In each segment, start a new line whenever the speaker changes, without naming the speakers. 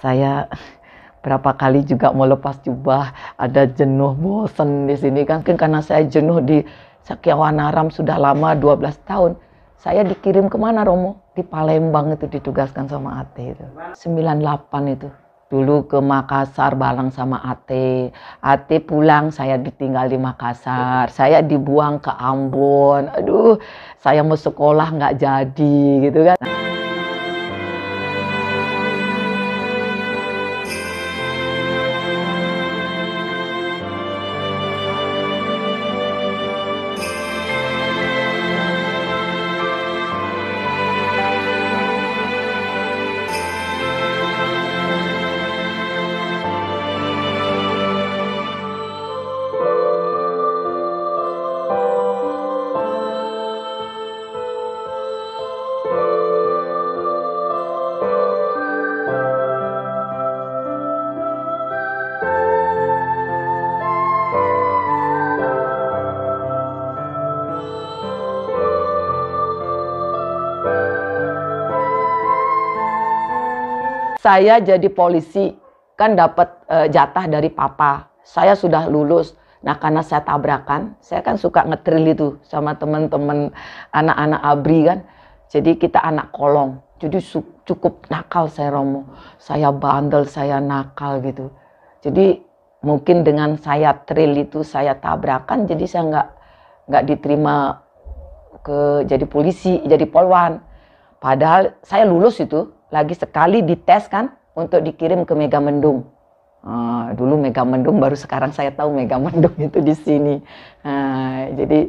saya berapa kali juga mau lepas jubah, ada jenuh, bosen di sini kan. Karena saya jenuh di Sakyawanaram sudah lama 12 tahun. Saya dikirim ke mana Romo? Di Palembang itu ditugaskan sama Ate itu. 98 itu. Dulu ke Makassar balang sama Ate. Ate pulang, saya ditinggal di Makassar. Saya dibuang ke Ambon. Aduh, saya mau sekolah nggak jadi gitu kan. Saya jadi polisi kan dapat uh, jatah dari papa. Saya sudah lulus. Nah karena saya tabrakan, saya kan suka ngetril itu sama teman-teman anak-anak abri kan. Jadi kita anak kolong. Jadi cukup nakal saya Romo. Saya bandel, saya nakal gitu. Jadi mungkin dengan saya tril itu saya tabrakan, jadi saya nggak nggak diterima ke jadi polisi, jadi polwan. Padahal saya lulus itu lagi sekali dites kan untuk dikirim ke Megamendung. Uh, dulu Megamendung baru sekarang saya tahu Megamendung itu di sini. Uh, jadi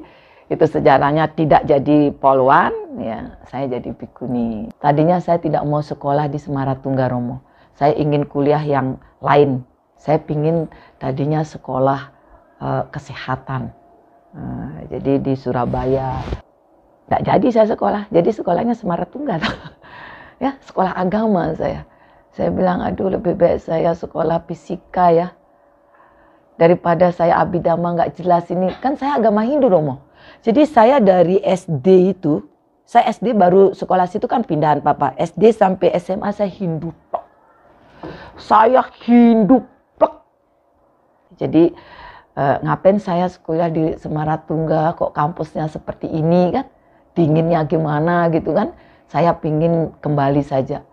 itu sejarahnya tidak jadi polwan, ya saya jadi bikuni. Tadinya saya tidak mau sekolah di Semaratungga Romo. Saya ingin kuliah yang lain. Saya ingin tadinya sekolah uh, kesehatan. Uh, jadi di Surabaya. Tidak jadi saya sekolah. Jadi sekolahnya Semaratungga. ya sekolah agama saya. Saya bilang aduh lebih baik saya sekolah fisika ya daripada saya abidama nggak jelas ini kan saya agama Hindu Romo. Jadi saya dari SD itu saya SD baru sekolah situ kan pindahan papa. SD sampai SMA saya Hindu Saya Hindu Jadi eh, ngapain saya sekolah di Semaratungga kok kampusnya seperti ini kan? Dinginnya gimana gitu kan? Saya pingin kembali saja.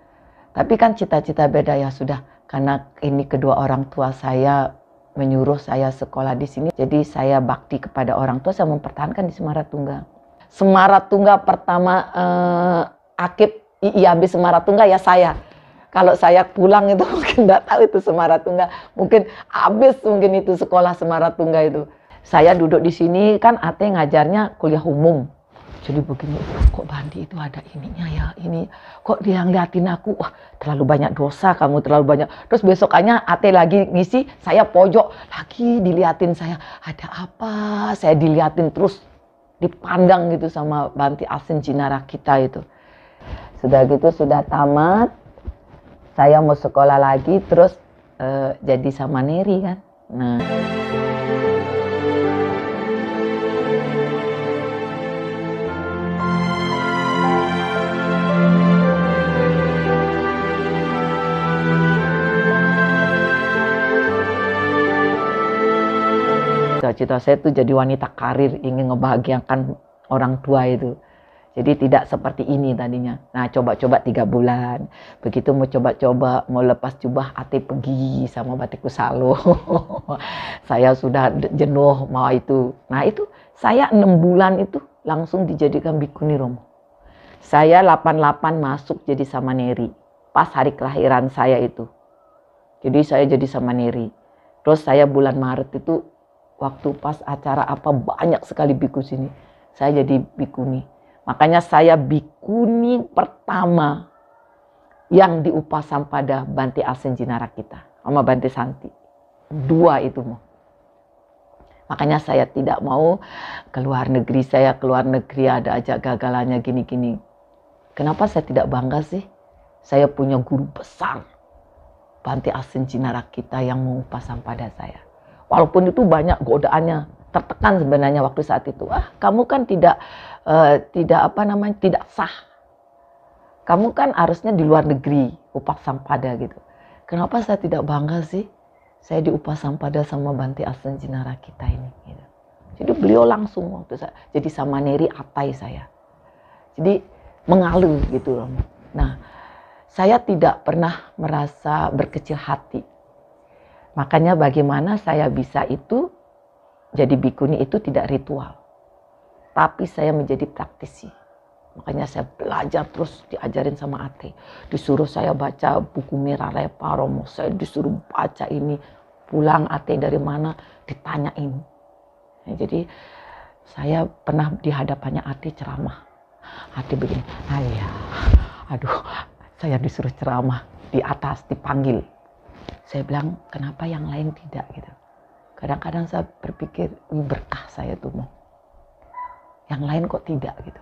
Tapi kan cita-cita beda ya sudah karena ini kedua orang tua saya menyuruh saya sekolah di sini. Jadi saya bakti kepada orang tua saya mempertahankan di Semaratungga. Semaratungga pertama eh, Akib IIAB Semaratungga ya saya. Kalau saya pulang itu mungkin tidak tahu itu Semaratungga. Mungkin habis mungkin itu sekolah Semaratungga itu. Saya duduk di sini kan Ate ngajarnya kuliah umum jadi begini kok Bandi itu ada ininya ya ini kok dia ngeliatin aku wah terlalu banyak dosa kamu terlalu banyak. Terus besokannya Ate lagi ngisi saya pojok lagi diliatin saya ada apa? Saya diliatin terus dipandang gitu sama Banti Asin Cinara kita itu. Sudah gitu sudah tamat. Saya mau sekolah lagi terus uh, jadi sama Neri kan? Nah cita-cita saya itu jadi wanita karir, ingin ngebahagiakan orang tua itu. Jadi tidak seperti ini tadinya. Nah coba-coba tiga bulan. Begitu mau coba-coba, mau lepas jubah, ate pergi sama batiku salo. saya sudah jenuh mau itu. Nah itu saya enam bulan itu langsung dijadikan bikuni romo. Saya 88 masuk jadi sama Neri. Pas hari kelahiran saya itu. Jadi saya jadi sama Neri. Terus saya bulan Maret itu waktu pas acara apa banyak sekali biku sini. Saya jadi bikuni. Makanya saya bikuni pertama yang diupasam pada Banti Asen Jinara kita. Sama Banti Santi. Dua itu mau. Makanya saya tidak mau keluar negeri. Saya keluar negeri ada aja gagalannya gini-gini. Kenapa saya tidak bangga sih? Saya punya guru besar. Banti Asen Jinara kita yang mengupasam pada saya. Walaupun itu banyak godaannya, tertekan sebenarnya waktu saat itu. Ah, kamu kan tidak uh, tidak apa namanya tidak sah. Kamu kan harusnya di luar negeri, upah sampada gitu. kenapa saya tidak bangga sih? Saya diupah sampada sama Banti Asen Jinara kita ini. Gitu. Jadi beliau langsung waktu saya, jadi sama Neri Atai saya. Jadi mengalir gitu loh. Nah, saya tidak pernah merasa berkecil hati. Makanya bagaimana saya bisa itu jadi bikuni itu tidak ritual. Tapi saya menjadi praktisi. Makanya saya belajar terus diajarin sama Ate. Disuruh saya baca buku Merah Romo. Saya disuruh baca ini. Pulang Ate dari mana ditanyain. Ya, jadi saya pernah di hadapannya Ate ceramah. Ate begini, ayah, aduh saya disuruh ceramah di atas dipanggil. Saya bilang kenapa yang lain tidak gitu. Kadang-kadang saya berpikir ini berkah saya tuh mau. Yang lain kok tidak gitu.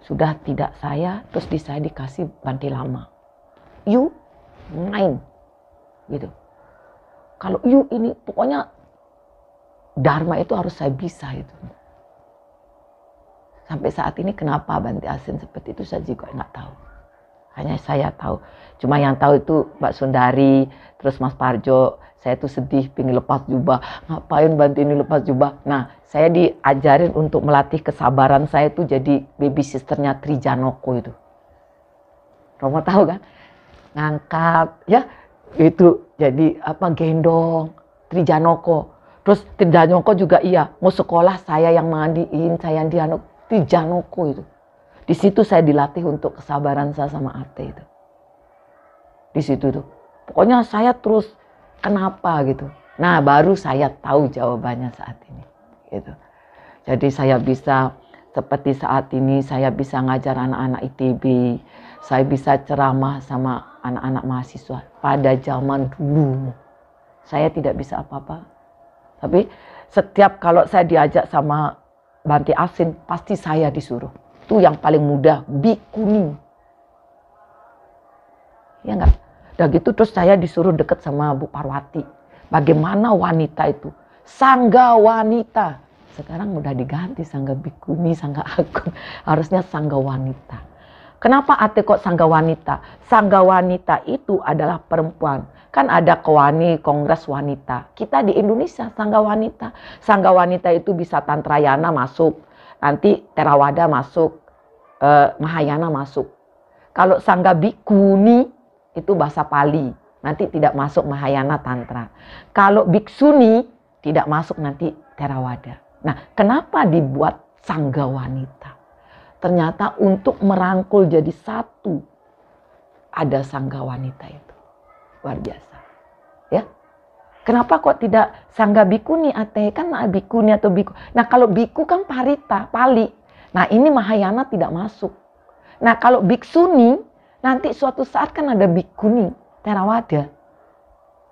Sudah tidak saya, terus di saya dikasih banti lama. You main gitu. Kalau you ini pokoknya Dharma itu harus saya bisa itu. Sampai saat ini kenapa Banti Asin seperti itu saya juga nggak tahu. Hanya saya tahu. Cuma yang tahu itu Mbak Sundari, terus Mas Parjo, saya tuh sedih pingin lepas jubah. Ngapain Banti ini lepas jubah? Nah, saya diajarin untuk melatih kesabaran saya itu jadi baby sisternya Trijanoko itu. Romo tahu kan? Ngangkat, ya itu jadi apa gendong Trijanoko. Terus Trijanoko juga iya, mau sekolah saya yang mandiin, saya yang dianok di Janoko itu. Di situ saya dilatih untuk kesabaran saya sama Ate itu. Di situ tuh. Pokoknya saya terus kenapa gitu. Nah baru saya tahu jawabannya saat ini. Gitu. Jadi saya bisa seperti saat ini saya bisa ngajar anak-anak ITB. Saya bisa ceramah sama anak-anak mahasiswa. Pada zaman dulu saya tidak bisa apa-apa. Tapi setiap kalau saya diajak sama Banti Asin, pasti saya disuruh. Itu yang paling mudah, bikuni. Ya enggak? Udah gitu terus saya disuruh deket sama Bu Parwati. Bagaimana wanita itu? Sangga wanita. Sekarang udah diganti sangga bikuni, sangga agung. Harusnya sangga wanita. Kenapa ate kok sangga wanita? Sangga wanita itu adalah perempuan. Kan ada kewani kongres wanita. Kita di Indonesia sangga wanita. Sangga wanita itu bisa tantrayana masuk. Nanti terawada masuk. Eh, Mahayana masuk. Kalau sangga bikuni itu bahasa Pali. Nanti tidak masuk Mahayana Tantra. Kalau biksuni tidak masuk nanti terawada. Nah kenapa dibuat sangga wanita? ternyata untuk merangkul jadi satu ada sangga wanita itu luar biasa kenapa kok tidak sangga bikuni ate kan bikuni atau biku nah kalau biku kan parita pali nah ini mahayana tidak masuk nah kalau biksuni nanti suatu saat kan ada bikuni terawada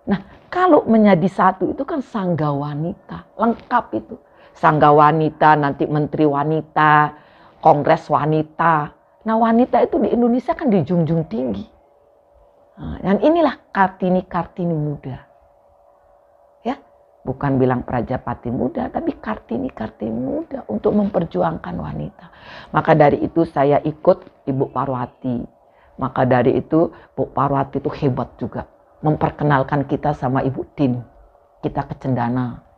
nah kalau menjadi satu itu kan sangga wanita lengkap itu sangga wanita nanti menteri wanita kongres wanita. Nah wanita itu di Indonesia kan dijunjung tinggi. Nah, dan inilah Kartini-Kartini muda. Bukan bilang Prajapati muda, tapi Kartini-Kartini muda untuk memperjuangkan wanita. Maka dari itu saya ikut Ibu Parwati. Maka dari itu Bu Parwati itu hebat juga. Memperkenalkan kita sama Ibu Tin. Kita ke Cendana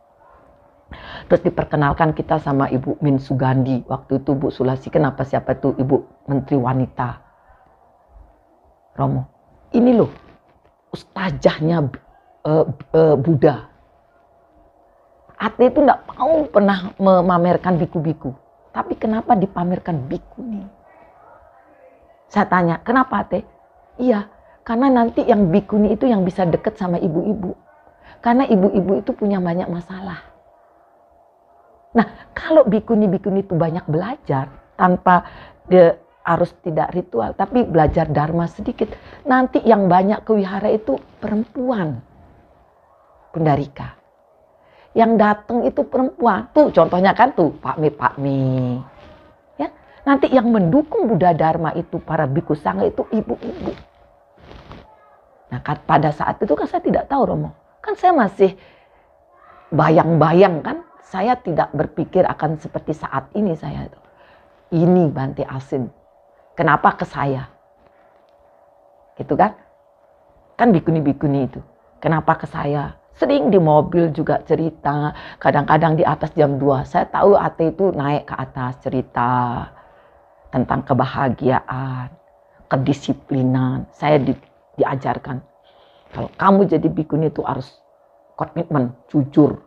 Terus diperkenalkan kita sama Ibu Min Sugandi. Waktu itu Bu Sulasi kenapa siapa itu Ibu Menteri Wanita. Romo, ini loh ustazahnya uh, uh, Buddha. Ate itu tidak mau pernah memamerkan biku-biku. Tapi kenapa dipamerkan biku nih? Saya tanya, kenapa Ate? Iya, karena nanti yang bikuni itu yang bisa deket sama ibu-ibu. Karena ibu-ibu itu punya banyak masalah Nah, kalau bikuni-bikuni itu banyak belajar tanpa dia harus tidak ritual, tapi belajar dharma sedikit. Nanti yang banyak ke wihara itu perempuan. Pundarika. Yang datang itu perempuan. Tuh contohnya kan tuh Pak Mi Pak Mi. Ya, nanti yang mendukung Buddha Dharma itu para biku sangga itu ibu-ibu. Nah, pada saat itu kan saya tidak tahu Romo. Kan saya masih bayang-bayang kan saya tidak berpikir akan seperti saat ini saya itu. Ini Banti Asin. Kenapa ke saya? Gitu kan? Kan bikuni-bikuni itu. Kenapa ke saya? Sering di mobil juga cerita, kadang-kadang di atas jam 2. Saya tahu Ate itu naik ke atas cerita tentang kebahagiaan, kedisiplinan. Saya di, diajarkan kalau kamu jadi bikuni itu harus komitmen, jujur,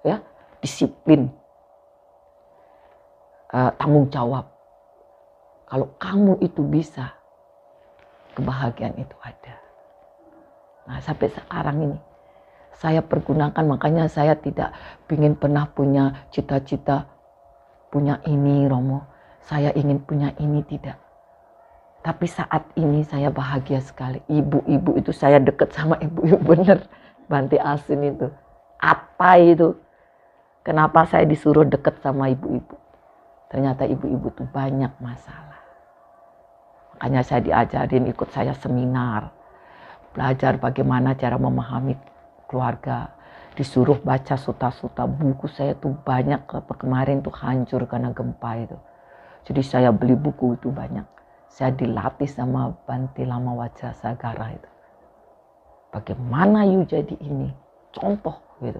ya, disiplin, uh, tanggung jawab. Kalau kamu itu bisa, kebahagiaan itu ada. Nah sampai sekarang ini saya pergunakan makanya saya tidak ingin pernah punya cita-cita punya ini Romo. Saya ingin punya ini tidak. Tapi saat ini saya bahagia sekali. Ibu-ibu itu saya deket sama ibu-ibu bener. Banti Asin itu. Apa itu? Kenapa saya disuruh deket sama ibu-ibu? Ternyata ibu-ibu itu banyak masalah. Makanya saya diajarin ikut saya seminar belajar bagaimana cara memahami keluarga. Disuruh baca suta-suta buku saya tuh banyak kemarin tuh hancur karena gempa itu. Jadi saya beli buku itu banyak. Saya dilatih sama Banti Lama Wajah Sagara itu. Bagaimana you jadi ini? Contoh gitu.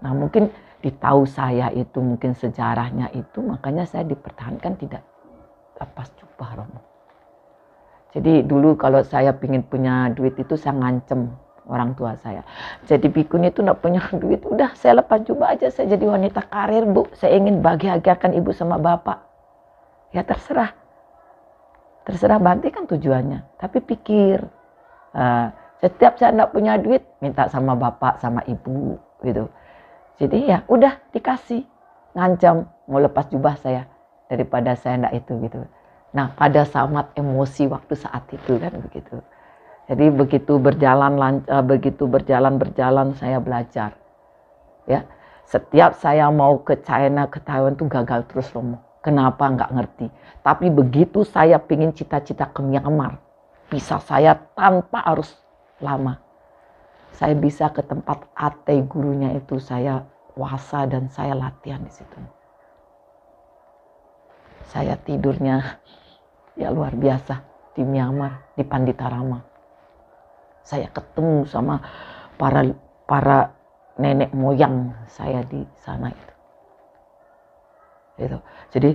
Nah mungkin ditahu saya itu mungkin sejarahnya itu makanya saya dipertahankan tidak lepas jubah Romo jadi dulu kalau saya ingin punya duit itu saya ngancem orang tua saya. Jadi bikun itu nak punya duit, udah saya lepas jubah aja, saya jadi wanita karir bu. Saya ingin bahagiakan ibu sama bapak. Ya terserah. Terserah Banti kan tujuannya. Tapi pikir, uh, setiap saya nak punya duit, minta sama bapak, sama ibu gitu. Jadi ya udah dikasih. Ngancam, mau lepas jubah saya. Daripada saya ndak itu gitu. Nah, pada saat emosi waktu saat itu kan begitu. Jadi begitu berjalan lancar, begitu berjalan berjalan saya belajar. Ya, setiap saya mau ke China, ke Taiwan tuh gagal terus Romo. Kenapa nggak ngerti. Tapi begitu saya pingin cita-cita ke Myanmar, bisa saya tanpa harus lama. Saya bisa ke tempat ate gurunya itu saya puasa dan saya latihan di situ. Saya tidurnya ya luar biasa. Di Myanmar di Panditarama saya ketemu sama para para nenek moyang saya di sana itu. Itu. Jadi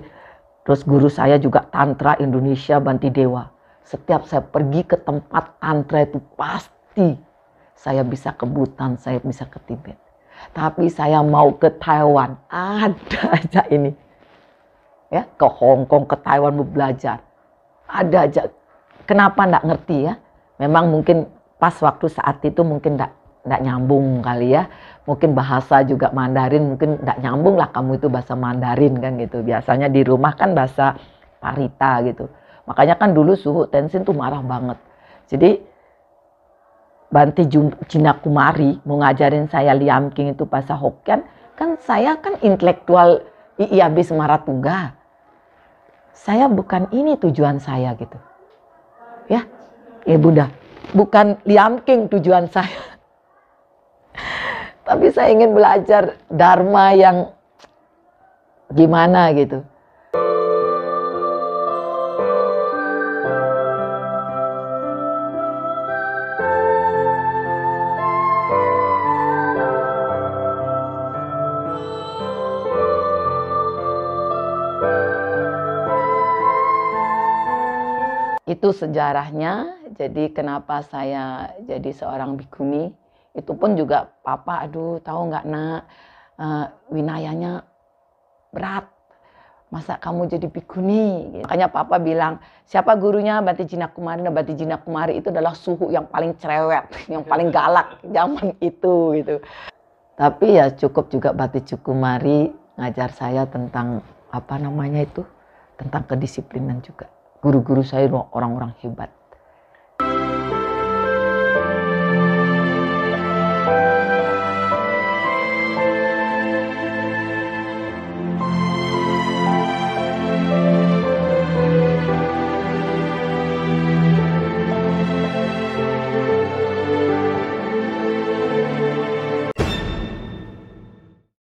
terus guru saya juga tantra Indonesia Banti Dewa. Setiap saya pergi ke tempat tantra itu pasti saya bisa ke Bhutan saya bisa ke Tibet. Tapi saya mau ke Taiwan. Ada aja ini. Ya ke Hong Kong ke Taiwan mau belajar ada aja. Kenapa ndak ngerti ya? Memang mungkin pas waktu saat itu mungkin ndak ndak nyambung kali ya. Mungkin bahasa juga Mandarin mungkin ndak nyambung lah kamu itu bahasa Mandarin kan gitu. Biasanya di rumah kan bahasa Parita gitu. Makanya kan dulu suhu Tenzin tuh marah banget. Jadi Banti Cina Kumari mau ngajarin saya Liam King itu bahasa Hokkien kan saya kan intelektual IIAB Semaratuga saya bukan ini tujuan saya gitu. Ya, ya Bunda, bukan Liam King tujuan saya. Tapi saya ingin belajar Dharma yang gimana gitu. Itu sejarahnya. Jadi kenapa saya jadi seorang bikuni? Itu pun juga papa, aduh tahu nggak nak, uh, winayanya berat. Masa kamu jadi bikuni? Makanya papa bilang, siapa gurunya Bati Jina Kumari? Nah, Bati Kumari itu adalah suhu yang paling cerewet, yang paling galak zaman itu gitu. Tapi ya cukup juga Bati Cukumari ngajar saya tentang apa namanya itu, tentang kedisiplinan juga guru-guru saya orang-orang hebat